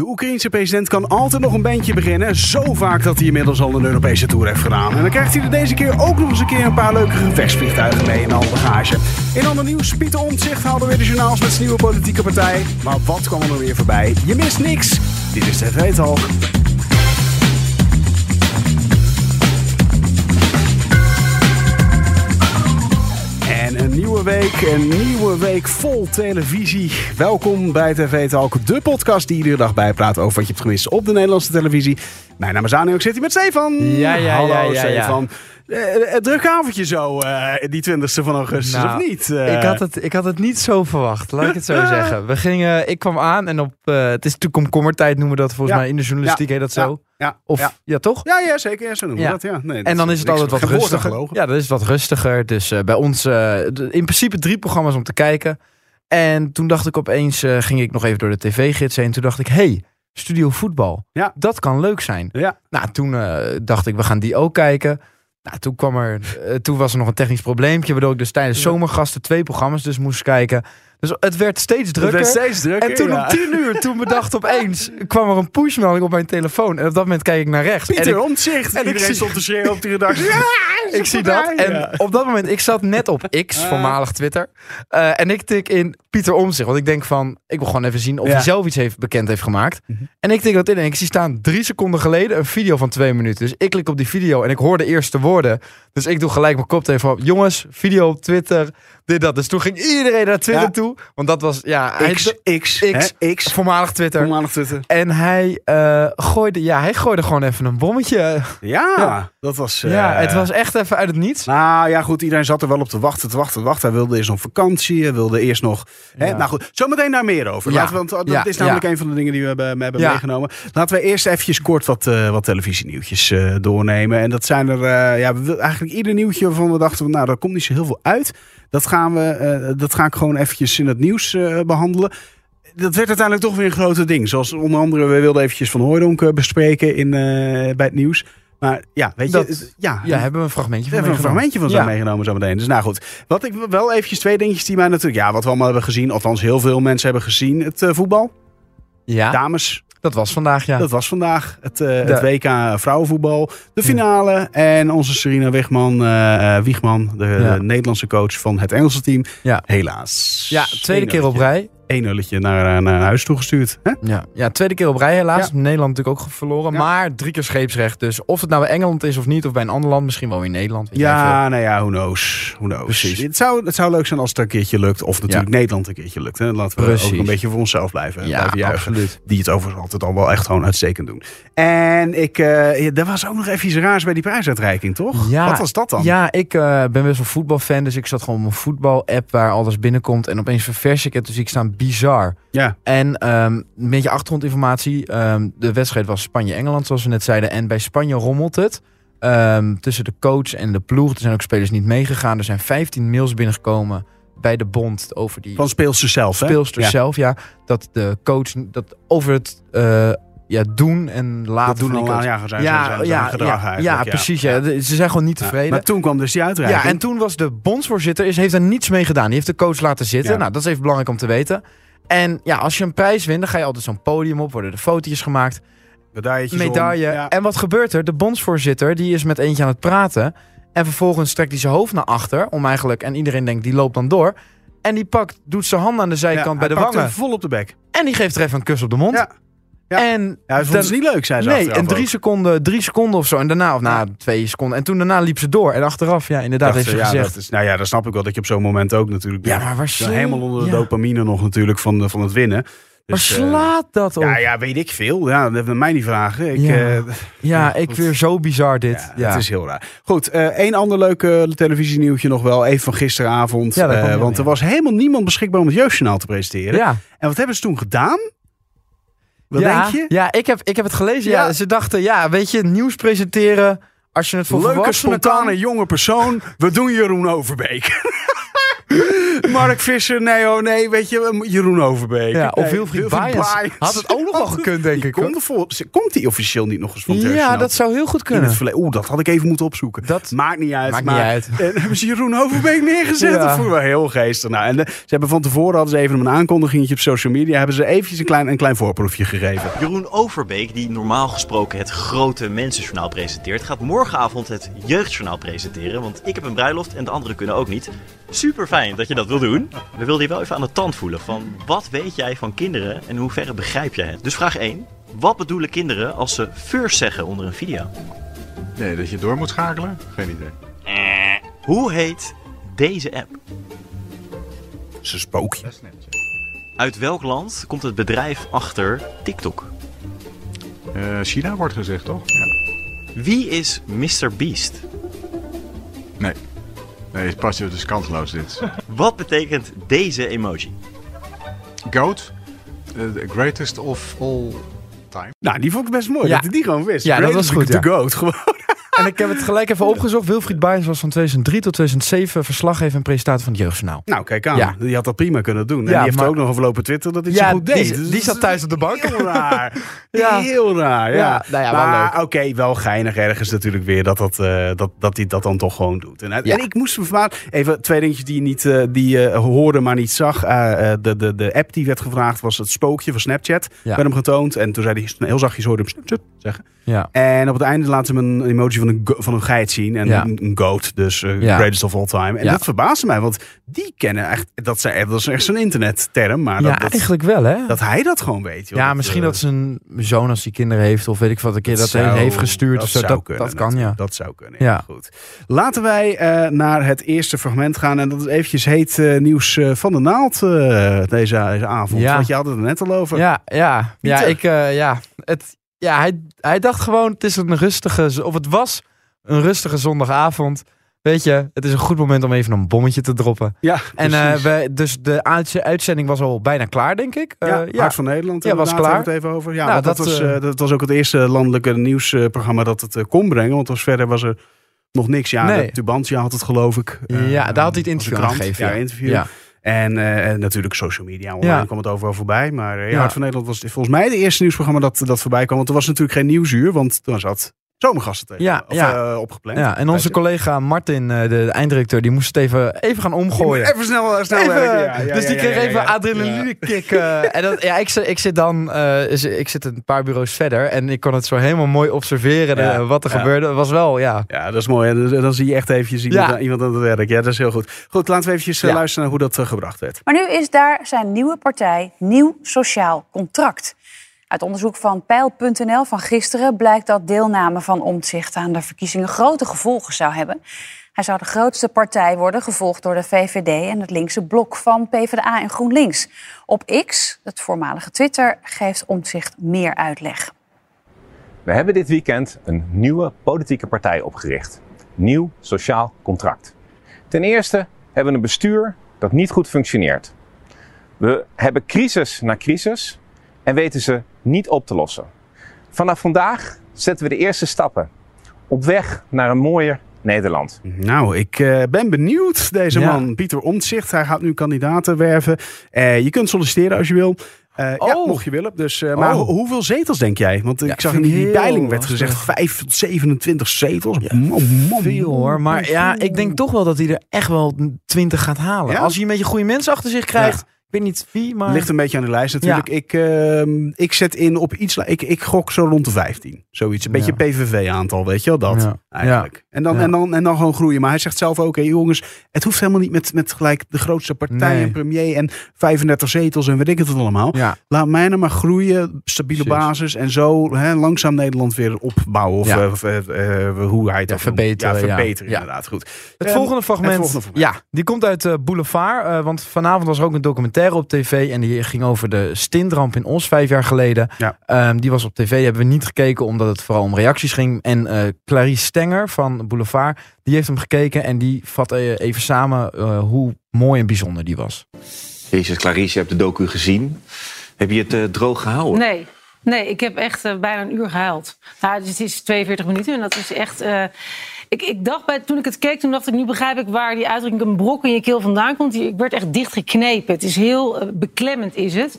De Oekraïense president kan altijd nog een bandje beginnen. Zo vaak dat hij inmiddels al een Europese tour heeft gedaan. En dan krijgt hij er deze keer ook nog eens een keer een paar leuke gevechtsvliegtuigen mee in de bagage. In ander nieuws, Pieter Omtzigt haalde weer de journaals met zijn nieuwe politieke partij. Maar wat kwam er weer voorbij? Je mist niks. Dit is TV Talk. Nieuwe week, een nieuwe week vol televisie. Welkom bij TV Talk, de podcast die iedere dag bijpraat over wat je hebt gemist op de Nederlandse televisie. Mijn naam is Anio, ik zit hier met Stefan. Ja, ja, Hallo ja, ja, ja. Stefan. Eh, eh, druk avondje zo, eh, die 20e van augustus, Nou, of niet? Eh, Ik, had het, ik had het niet zo verwacht, laat ik het zo zeggen. We gingen, ik kwam aan en op, het is natuurlijk komkommertijd noemen we dat volgens Ja. mij in de journalistiek heet dat zo. Ja, Of, ja. ja, toch? Ja, ja, zeker. Ja, zo noemen we Ja. dat. Ja. Nee, En dan is het altijd wat rustiger. gelogen. Ja, dat is wat rustiger. Dus eh, bij ons eh, in principe drie programma's om te kijken. En toen dacht ik opeens, eh, ging ik nog even door de tv-gids heen. Toen dacht ik, hey, studio voetbal. Ja. Dat kan leuk zijn. Ja. Nou, toen dacht ik, we gaan die ook kijken. Nou, toen, kwam er, toen was er nog een technisch probleempje, waardoor ik dus tijdens zomergasten twee programma's dus moest kijken. Dus het werd steeds Het drukker. werd steeds drukker. En toen ja. om tien uur, toen bedacht opeens, kwam er een pushmelding op mijn telefoon. En op dat moment kijk ik naar rechts. en Pieter ik, Omtzigt. en ik Iedereen zie- stond te schreeuwen op de redactie. Ja, ik zie dat. En Ja. op dat moment, ik zat net op X, Ah. voormalig Twitter. Eh, en ik tik in Pieter Omtzigt. Want ik denk van, ik wil gewoon even zien of hij zelf iets heeft, bekend heeft gemaakt. Mhm. En ik tik dat in en ik zie staan drie seconden geleden een video van twee minuten. Dus ik klik op die video en ik hoor de eerste woorden. Dus ik doe gelijk mijn koptelefoon op. Jongens, video op Twitter, dit, dat. Dus toen ging iedereen naar Twitter Ja. Want dat was, ja, hij, X, X, X. hè, X. voormalig Twitter. Voormalig Twitter. En hij, eh, gooide, ja, hij gooide gewoon even een bommetje. Ja, Ja. dat was... eh, ja, het was echt even uit het niets. Nou ja, goed, iedereen zat er wel op te wachten, te wachten, te wachten. Hij wilde eerst nog vakantie, hij wilde eerst nog... Hè? Nou goed, zometeen daar meer over. Ja. Laten we, want dat Ja, is namelijk een van de dingen die we hebben, hebben meegenomen. Laten we eerst eventjes kort wat, eh, wat televisienieuwtjes eh, doornemen. En dat zijn er... eh, ja, we eigenlijk ieder nieuwtje waarvan we dachten... nou, daar komt niet zo heel veel uit. Dat, gaan we, eh, dat ga ik gewoon eventjes in het nieuws eh, behandelen. Dat werd uiteindelijk toch weer een grote ding. Zoals onder andere, we wilden eventjes Van Hooydonk eh, bespreken in, bij het nieuws. Maar ja, weet je... Dat- ja, Ja, hebben we een fragmentje we van hebben een fragmentje van zo Ja. meegenomen zo meteen. Dus nou goed. Wat ik wel eventjes twee dingetjes die mij natuurlijk... Ja, wat we allemaal hebben gezien. Althans, heel veel mensen hebben gezien. Het voetbal. Ja, Dames. Dat was vandaag, ja. Dat was vandaag. Het, eh, De- het WK vrouwenvoetbal. De finale. En onze Serena Wigman, eh, eh, Wiegman. De, Ja. de Nederlandse coach van het Engelse team. Ja. Helaas. Ja, tweede keer op rij. 1 nulletje naar, eh, naar huis toegestuurd. Hè? Ja. ja, tweede keer op rij helaas. Ja. Nederland natuurlijk ook verloren. Ja. Maar drie keer scheepsrecht. Dus of het nou bij Engeland is of niet, of bij een ander land, misschien wel in Nederland. Ja, nou ja, who knows. Who knows. Precies. Het, zou, het zou leuk zijn als het een keertje lukt. Of natuurlijk Nederland een keertje lukt. Hè. Laten we Precies. ook een beetje voor onszelf blijven. Ja, blijven absoluut. Die het overigens altijd al wel echt gewoon uitstekend doen. En ik, ja, er was ook nog even iets raars bij die prijsuitreiking, toch? Ja, Wat was dat dan? Ja, ik eh, ben best wel voetbalfan, dus ik zat gewoon op mijn voetbal-app waar alles binnenkomt. En opeens ververs ik het, dus ik sta bizar. Ja. En ehm, een beetje achtergrondinformatie. Ehm, de wedstrijd was Spanje-Engeland, zoals we net zeiden. En bij Spanje rommelt het. Ehm, tussen de coach en de ploeg. Er zijn ook spelers niet meegegaan. Er zijn 15 mails binnengekomen bij de bond over die Van speelster zelf, hè? speelster Ja. zelf. Ja, dat de coach dat over het eh, ja, doen en laten Dat doen al zijn, ja, zijn, ja, gedrag ja, eigenlijk. ja, precies. Ja. Ze zijn gewoon niet tevreden. Maar toen kwam dus die uitreiking. Ja, en toen was de bondsvoorzitter, is, heeft er niets mee gedaan. Die heeft de coach laten zitten. Nou, dat is even belangrijk om te weten. En ja, als je een prijs wint, dan ga je altijd zo'n podium op. Worden er fotootjes gemaakt. Medailletjes. Medaille. En wat gebeurt er? De bondsvoorzitter, die is met eentje aan het praten. En vervolgens trekt hij zijn hoofd naar achter. Om eigenlijk, en iedereen denkt, die loopt dan door. En die pakt, doet zijn hand aan de zijkant bij de hij wangen. hem vol op de bek. En die geeft er even een kus op de mond. Ja. Ja. En Ja, hij vond dan- het niet leuk, zei ze Nee, en drie ook. seconden, drie seconden of zo. En daarna, of na twee seconden. En toen daarna liep ze door. En achteraf, ja, inderdaad, Dacht, heeft ze ja, gezegd. Dat is, nou ja, dat snap ik wel dat je op zo'n moment ook natuurlijk... ja, maar waar sla- helemaal onder de dopamine nog natuurlijk van, van het winnen. Dus, eh, slaat dat op? ja, ja, weet ik veel. Ja, dat hebben mij niet vragen. Ik, Ja. eh, Ja, ik weer zo bizar dit. ja, Ja, Het is heel raar. Goed, eh één ander leuk eh, televisienieuwtje nog wel. Even van gisteravond. Je want er was helemaal niemand beschikbaar om het Jeugdjournaal te presenteren. ja. En wat hebben ze toen gedaan? Wat ja, denk je? Ja, ik heb, ik heb het gelezen. Ja. Ja. Ze dachten, ja, weet je, nieuws presenteren. Als je het voor Leuke, spontane kan. jonge persoon. We doen Jeroen Overbeek. Mark Visser, nee oh nee, weet je, Jeroen Overbeek. Ja, of Nee, Wilfried Baaiens. Had het ook nog wel gekund, denk ik. Komt, vol- komt die officieel niet nog eens van Ja, dat zou heel goed In kunnen. het verleden. Oeh, dat had ik even moeten opzoeken. Dat Maakt niet uit. maakt maar, niet uit. En hebben ze Jeroen Overbeek neergezet? Ja. Dat vond ik wel heel geestig. Nou, en de- ze hebben van tevoren hadden ze even een aankondigingetje op social media. Hebben ze eventjes een klein, een klein voorproefje gegeven. Jeroen Overbeek, die normaal gesproken het grote mensenjournaal presenteert, gaat morgenavond het jeugdjournaal presenteren. Want ik heb een bruiloft en de anderen kunnen ook niet. Super fijn dat je dat wil doen. We wilden je wel even aan de tand voelen van wat weet jij van kinderen en in hoeverre begrijp jij het? Dus vraag 1. Wat bedoelen kinderen als ze first zeggen onder een video? Nee, dat je door moet schakelen? Geen idee. Hoe heet deze app? Een spookje. Dat is netjes. Uit welk land komt het bedrijf achter TikTok? Eh, China wordt gezegd, toch? Ja. Wie is Mr. Beast? Nee. Nee, pas je dus kansloos dit. Wat betekent deze emoji? Goat, eh, the greatest of all time. Nou, die vond ik best mooi. Ja. Dat hij die gewoon wist. Ja, dat was goed, ja. GOAT, gewoon. En ik heb het gelijk even opgezocht. Wilfried Baaiens was van 2003 tot 2007 verslaggever en presentator van het Jeugdjournaal. Nou, kijk aan. Ja. Die had dat prima kunnen doen. En die heeft maar- ook nog over lopen Twitter dat hij Ja, zo goed deed. die- Dus die zat is thuis op de bank. Heel raar. Ja. Heel raar, ja. Nou ja, wel maar oké, wel geinig ergens natuurlijk weer dat, dat, eh, dat, dat hij dat dan toch gewoon doet. En, en ik moest me verbazen. Even twee dingetjes die je niet, eh, die je hoorde, maar niet zag. Eh, eh, de, de, de app die werd gevraagd was het spookje van Snapchat. Ja. Werd hem getoond. En toen zei hij heel zachtjes hoorde hem Snapchat zeggen. Ja. En op het einde laat ze hem een emoji van een, van een geit zien. En Ja. een, een goat, dus Ja. greatest of all time. En Ja. dat verbaasde mij, want die kennen echt... Dat, zijn, dat is echt zo'n internetterm, maar Ja, dat, dat, eigenlijk wel hè. dat hij dat gewoon weet. joh. ja, misschien eh, dat zijn zoon als hij kinderen heeft of weet ik wat een keer dat, zou- heeft gestuurd dat of zo. Dat, kunnen, dat kan ja. Dat zou kunnen, ja. Ja. Goed. Laten wij eh, naar het eerste fragment gaan. En dat is eventjes heet nieuws van de naald deze, deze avond. Ja. Want je had het er net al over. Ja, ja, ja, ik, ja, het, ja hij, hij dacht gewoon, het is een rustige, of het was een rustige zondagavond. Weet je, het is een goed moment om even een bommetje te droppen. Ja, En eh, we, dus de uitz- uitzending was al bijna klaar, denk ik. Eh, ja, Hart van Nederland. Ja, was klaar. het even over. Ja, Nou, dat, dat, was, eh, eh, dat was ook het eerste landelijke nieuwsprogramma dat het eh, kon brengen. Want als verder was er nog niks. Ja, Nee. de Tubantia had het geloof ik. Eh, Ja, daar had hij het Ja, ja. interview. Ja. En eh, natuurlijk social media. Online Ja. kwam het overal voorbij. Maar ja, Ja. Hart van Nederland was volgens mij het eerste nieuwsprogramma dat, dat voorbij kwam. Want er was natuurlijk geen nieuwsuur. Want toen zat zomergasten tegen. Ja, of, ja. eh, opgepland. Ja, en onze collega Martin, eh, de, de einddirecteur, die moest het even, even gaan omgooien. Even snel, snel Even, werken. Ja, ja, dus die ja, kreeg ja, even ja. adrenaline kick. eh, en dat, ja, ik, zit- ik zit dan eh, is- ik zit een paar bureaus verder en ik kon het zo helemaal mooi observeren de- wat er ja. gebeurde. Het was wel, ja. Ja, dat is mooi. En dan- dan zie je echt eventjes iemand, Ja. iemand aan het werk. Ja, dat is heel goed. Goed, laten we eventjes eh, Ja. luisteren naar hoe dat eh, gebracht werd. Maar nu is daar zijn nieuwe partij Nieuw Sociaal Contract. Uit onderzoek van Peil.nl van gisteren blijkt dat deelname van Omtzigt aan de verkiezingen grote gevolgen zou hebben. Hij zou de grootste partij worden, gevolgd door de VVD en het linkse blok van PvdA en GroenLinks. Op X, het voormalige Twitter, geeft Omtzigt meer uitleg. We hebben dit weekend een nieuwe politieke partij opgericht. Nieuw Sociaal Contract. Ten eerste hebben we een bestuur dat niet goed functioneert. We hebben crisis na crisis en weten ze niet op te lossen. Vanaf vandaag zetten we de eerste stappen op weg naar een mooier Nederland. Nou, ik eh, ben benieuwd. Deze Ja. man, Pieter Omtzigt, hij gaat nu kandidaten werven. Eh, je kunt solliciteren als je wil. Eh, Ja, Oh. mocht je willen. Dus, eh, maar Oh. ho- hoeveel zetels denk jij? Want Ja, ik zag in die peiling werd gezegd 5 tot 27 zetels. Man, Veel hoor. Maar ja, ik denk toch wel dat hij er echt wel 20 gaat halen. Ja? Als hij een beetje goede mensen achter zich krijgt. Ik weet niet wie, maar... Ligt een beetje aan de lijst natuurlijk. Ik, ehm, ik zet in op iets. Ik, ik gok zo rond de 15. Zoiets. Een beetje PVV-aantal, weet je wel dat? Ja. Eigenlijk. En, dan, Ja. en, dan, en dan gewoon groeien. Maar hij zegt zelf ook: hé, jongens, het hoeft helemaal niet met, met gelijk de grootste partij Nee. en premier en 35 zetels en weet ik het allemaal. Ja. Laat mij nou maar groeien, stabiele Precies. basis en zo hè, langzaam Nederland weer opbouwen. Of, Ja. eh, of, eh, eh, hoe hij het verbeteren, verbeteren Ja. inderdaad. Goed. Het Ehm, volgende fragment, het volgende fragment. Ja, die komt uit Boulevard. eh, want vanavond was er ook een documentaire op tv. En die ging over de stintramp in Os vijf jaar geleden. Ja. Ehm, die was op tv, hebben we niet gekeken omdat het vooral om reacties ging. En eh, Clarice Stenger van Boulevard, die heeft hem gekeken. En die vat eh, even samen eh, hoe mooi en bijzonder die was. Jezus, Clarice, je hebt de docu gezien. Heb je het droog gehouden? Nee. Nee, ik heb echt bijna een uur gehuild. Nou, dus het is 42 minuten en dat is echt... ik, ik dacht bij, toen ik het keek, toen dacht ik, nu begrijp ik waar die uitdrukking een brok in je keel vandaan komt. Ik werd echt dichtgeknepen. Het is heel eh, beklemmend, is het.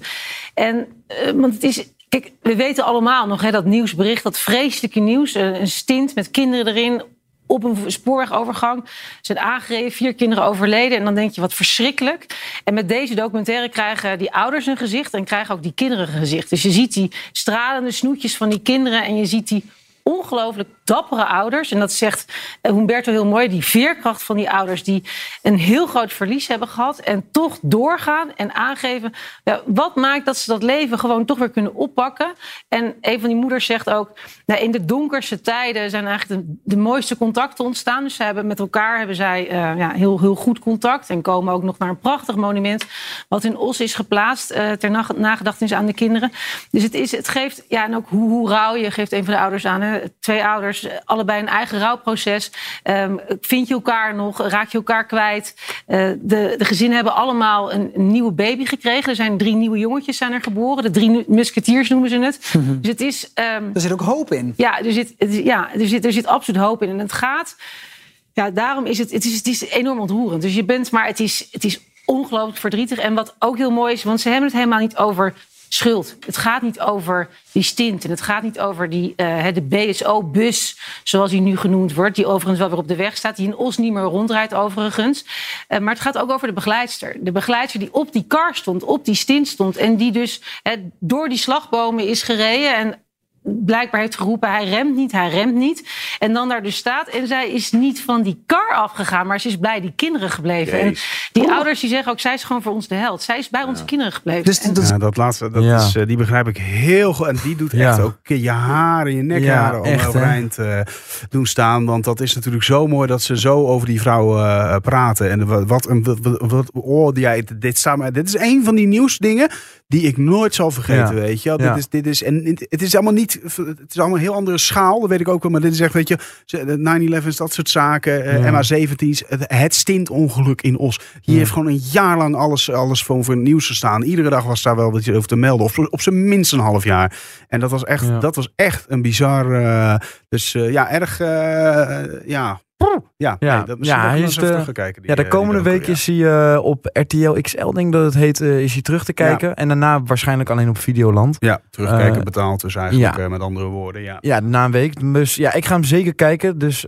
En, eh, want het is, kijk, we weten allemaal nog hè, dat nieuwsbericht, dat vreselijke nieuws. eh, een stint met kinderen erin op een spoorwegovergang. Zijn aangereden, vier kinderen overleden. En dan denk je, wat verschrikkelijk. En met deze documentaire krijgen die ouders een gezicht... en krijgen ook die kinderen een gezicht. Dus je ziet die stralende snoetjes van die kinderen... en je ziet die ongelooflijk dappere ouders. En dat zegt eh, Humberto heel mooi. Die veerkracht van die ouders die een heel groot verlies hebben gehad. En toch doorgaan en aangeven. Wat maakt dat ze dat leven gewoon toch weer kunnen oppakken. En een van die moeders zegt ook. Nou, in de donkerste tijden zijn eigenlijk de, mooiste contacten ontstaan. Dus ze hebben met elkaar hebben zij eh, ja, heel, heel goed contact. En komen ook nog naar een prachtig monument. Wat in Os is geplaatst. eh, ter nag- nagedachtenis aan de kinderen. Dus het, is, het geeft. Ja, en ook hoe, rouw je. Geeft een van de ouders aan. Twee ouders, allebei een eigen rouwproces. Ehm, vind je elkaar nog? Raak je elkaar kwijt? Eh, de, de gezinnen hebben allemaal een, een nieuwe baby gekregen. Er zijn drie nieuwe jongetjes zijn er geboren. De drie musketiers noemen ze het. Dus het is. ehm, Er zit ook hoop in. ja, er zit, ja er, zit, er zit absoluut hoop in. En het gaat. Ja, daarom is het, het, is, het is enorm ontroerend. Dus je bent, maar het is, het is ongelooflijk verdrietig. En wat ook heel mooi is, want ze hebben het helemaal niet over schuld. Het gaat niet over die stint. En het gaat niet over die, hè, de BSO-bus, zoals die nu genoemd wordt. Die overigens wel weer op de weg staat. Die in Os niet meer rondrijdt overigens. Eh, maar het gaat ook over de begeleidster. De begeleidster die op die kar stond, op die stint stond. En die dus hè, door die slagbomen is gereden. En blijkbaar heeft geroepen, hij remt niet, hij remt niet. En dan daar dus staat. En zij is niet van die kar afgegaan, maar ze is bij die kinderen gebleven. En die ouders die zeggen ook, zij is gewoon voor ons de held. Zij is bij onze kinderen gebleven. Dus En- dat is- Ja, dat laatste, dat Ja. is, eh, die begrijp ik heel goed. En die doet Ja. echt ook je haren, je nekharen echt, overeind eh, doen staan. Want dat is natuurlijk zo mooi dat ze zo over die vrouw eh, praten. En wat, een... Wat, wat, wat- oh, dit, mij, dit is een van die nieuwsdingen die ik nooit zal vergeten, Ja. weet je. Ja. Dit is, dit is, en het is allemaal niet... Het is allemaal een heel andere schaal, dat weet ik ook wel. Maar dit is echt, weet je, ze- de 9-11's, dat soort zaken. eh, Ja. MH17's, het, het stintongeluk in Os. Hier heeft gewoon een jaar lang alles, alles voor, voor het nieuws gestaan. Iedere dag was daar wel wat je over te melden. Of op zijn minst een half jaar. En dat was echt, dat was echt een bizar... eh, dus eh, ja, erg... ja. Ja, Ja. nee, dat misschien Ja, hij is de- die, Ja, de eh, komende docu, week ja. is hij eh, op RTL XL, denk ik dat het heet, eh, is hij terug te kijken. En daarna waarschijnlijk alleen op Videoland. Ja, terugkijken betaald dus eigenlijk, met andere woorden. Ja. Ja, na een week. Dus ja, ik ga hem zeker kijken. Dus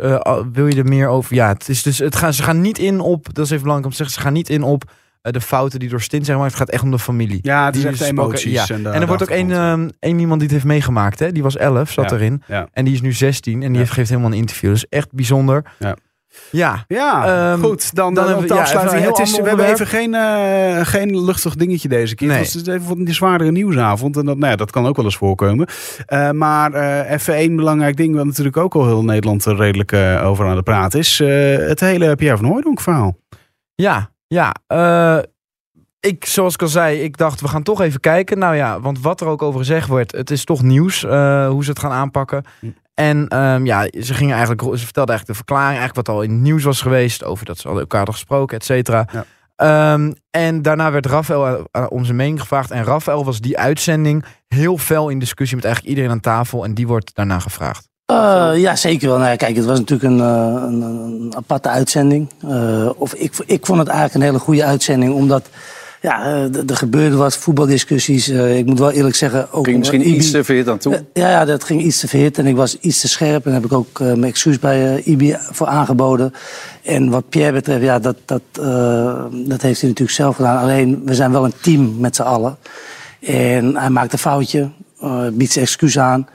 wil je er meer over? Ja, het is dus, het gaan, ze gaan niet in op, dat is even belangrijk om te zeggen, ze gaan niet in op de fouten die door Stint zijn, maar het gaat echt om de familie. Ja, het is Die echt is emoties. pakken- ja. En, de- En er wordt ook één ehm, één iemand die het heeft meegemaakt, hè? Die was 11, zat Ja. erin. Ja. En die is nu 16 en die geeft helemaal een interview. Is echt bijzonder. Ja. Ja, Ja, Ehm, goed. Dan, dan dan, afsluiting. Het is, we hebben even geen, eh, geen luchtig dingetje deze keer. Nee. Het is even een zwaardere nieuwsavond. En dat, nou ja, dat kan ook wel eens voorkomen. Eh, maar eh, even één belangrijk ding... wat natuurlijk ook al heel Nederland er redelijk eh, over aan de praat is. eh, het hele Pierre van Hooydonk verhaal. ja, ja. eh, ik, zoals ik al zei, ik dacht we gaan toch even kijken. Nou ja, want wat er ook over gezegd wordt, het is toch nieuws eh, hoe ze het gaan aanpakken. Hm. En ehm, ja, ze gingen eigenlijk, ze vertelde eigenlijk de verklaring, eigenlijk wat al in het nieuws was geweest, over dat ze al elkaar hadden gesproken, et cetera. Ja. Ehm, en daarna werd Rafael eh, om zijn mening gevraagd. En Rafael was die uitzending heel fel in discussie met eigenlijk iedereen aan tafel. En die wordt daarna gevraagd. Eh, ja, zeker wel. Nou, ja, kijk, het was natuurlijk een, eh, een, een aparte uitzending. Eh, of ik, ik vond het eigenlijk een hele goede uitzending, omdat ja, er gebeurde wat voetbaldiscussies. Ik moet wel eerlijk zeggen. Ook Ging misschien Ibi- iets te ver dan toe. Ja, ja, dat ging iets te verhit en ik was iets te scherp. En daar heb ik ook mijn excuus bij Ibi voor aangeboden. En wat Pierre betreft, ja, dat, dat, dat heeft hij natuurlijk zelf gedaan. Alleen, we zijn wel een team met z'n allen. En hij maakt een foutje, biedt zijn excuus aan.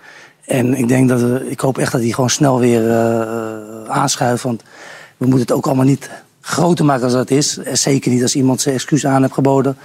En ik denk dat we, ik hoop echt dat hij gewoon snel weer eh, eh, aanschuift. Want we moeten het ook allemaal niet groter maken als dat is. Zeker niet als iemand zijn excuus aan heeft geboden.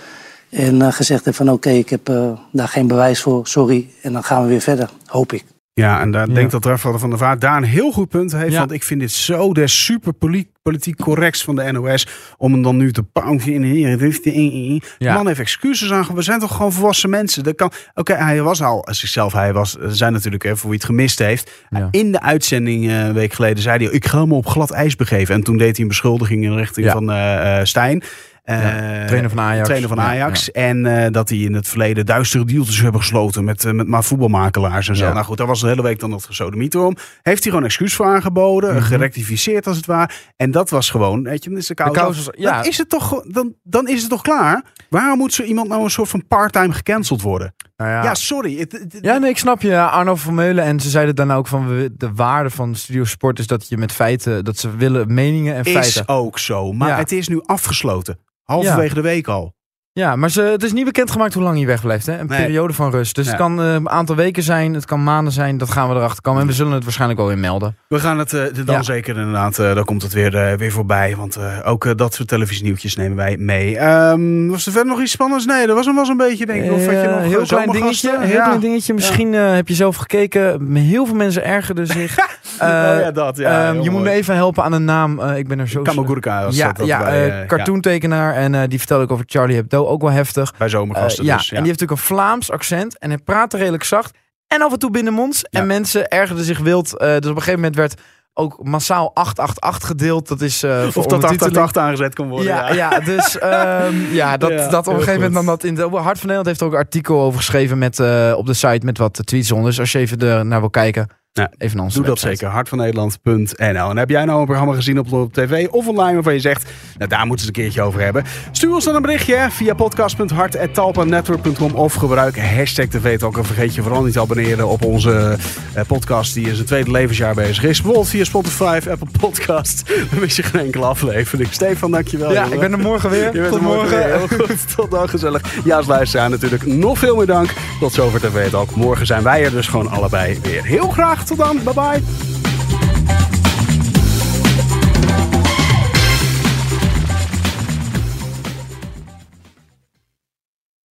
En eh, gezegd heeft van oké, ik heb daar geen bewijs voor, sorry. En dan gaan we weer verder, hoop ik. Ja, en daar Ja. denk dat Rafael van der Vaart daar een heel goed punt heeft. Ja. Want ik vind dit zo de super poli- politiek correct van de NOS. Om hem dan nu te pauzen in hier. Ja. man heeft excuses aan. We zijn toch gewoon volwassen mensen. Dat kan. Oké, hij was al zichzelf. Hij was. Er zijn natuurlijk voor wie het gemist heeft. Ja. In de uitzending eh, een week geleden zei hij: Ik ga me op glad ijs begeven. En toen deed hij een beschuldiging in de richting van eh, eh, Stijn. Eh, trainer van Ajax. Trainer van Ja, Ajax. En eh, dat hij in het verleden duistere dealtjes hebben gesloten met, eh, met maar voetbalmakelaars en zo. Ja. Nou goed, daar was de hele week dan nog gesodemieter om. Heeft hij gewoon excuus voor aangeboden, Mhm. gerectificeerd als het ware. En dat was gewoon, weet je, dan is de kous. De kous was- ja. Dan is het toch, dan, dan is het toch klaar? Waarom moet zo iemand nou een soort van part-time gecanceld worden? Nou ja. Ja, sorry. Het, het- Ja, nee, ik snap je. Arno Vermeulen. En ze zeiden dan ook van de waarde van Studio Sport is dat je met feiten, dat ze willen meningen en is feiten. ook zo. Maar Ja. het is nu afgesloten. Halverwege de week al. Ja, maar ze, het is niet bekendgemaakt hoe lang hij wegblijft. Hè? Een Nee. periode van rust. Dus Ja. het kan eh, een aantal weken zijn, het kan maanden zijn. Dat gaan we erachter komen. En we zullen het waarschijnlijk wel in melden. We gaan het eh, dan Ja. zeker inderdaad, eh dan komt het weer, weer voorbij. Want ook dat soort televisienieuwtjes nemen wij mee. Ehm, was er verder nog iets spannends? Nee, dat was hem wel zo'n beetje, denk ik. Of had je nog heel klein dingetje. Heel Ja. klein dingetje. Misschien heb je zelf gekeken. Heel veel mensen ergerden zich. Oh ja, dat. Ja, ehm, je moet me even helpen aan een naam. Ik ben er zo... Kamagurka was ja, dat, ja, cartoontekenaar. En die vertelde ik over Charlie Hebdo. Ook wel heftig. bij zomergasten Eh, ja, dus. Ja. en die heeft natuurlijk een Vlaams accent. En hij praatte redelijk zacht. En af en toe binnenmonds. Ja. En mensen ergerden zich wild. Eh, dus op een gegeven moment werd ook massaal 888 gedeeld. Dat is voor of dat ondertiteling. 888 aangezet kon worden. Ja, Ja, ja, dus ehm, ja, dat, Ja, dat op een gegeven moment dan dat in de Hart van Nederland heeft er ook een artikel over geschreven met, op de site met wat tweets onder. Dus als je even er naar wil kijken, Ja, even onze Doe dat zeker. hartvannederland.nl. En heb jij nou een programma gezien op, op tv of online waarvan je zegt, nou daar moeten ze het een keertje over hebben. Stuur ons dan een berichtje via podcast.hart.talpanetwork.com of gebruik hashtag TVTalk. En vergeet je vooral niet te abonneren op onze eh, podcast die in zijn tweede levensjaar bezig is. Bijvoorbeeld via Spotify, Apple Podcast. Dan mis je geen enkele aflevering. Stefan, dankjewel. Ja, jongen. ik ben er morgen weer. Je bent Tot er morgen morgen. weer. Heel goed. Tot dan, gezellig. Ja, als luisteraar natuurlijk nog veel meer dank. Tot zover TV Talk. Morgen zijn wij er dus gewoon allebei weer. Heel graag. Tot dan. Bye bye.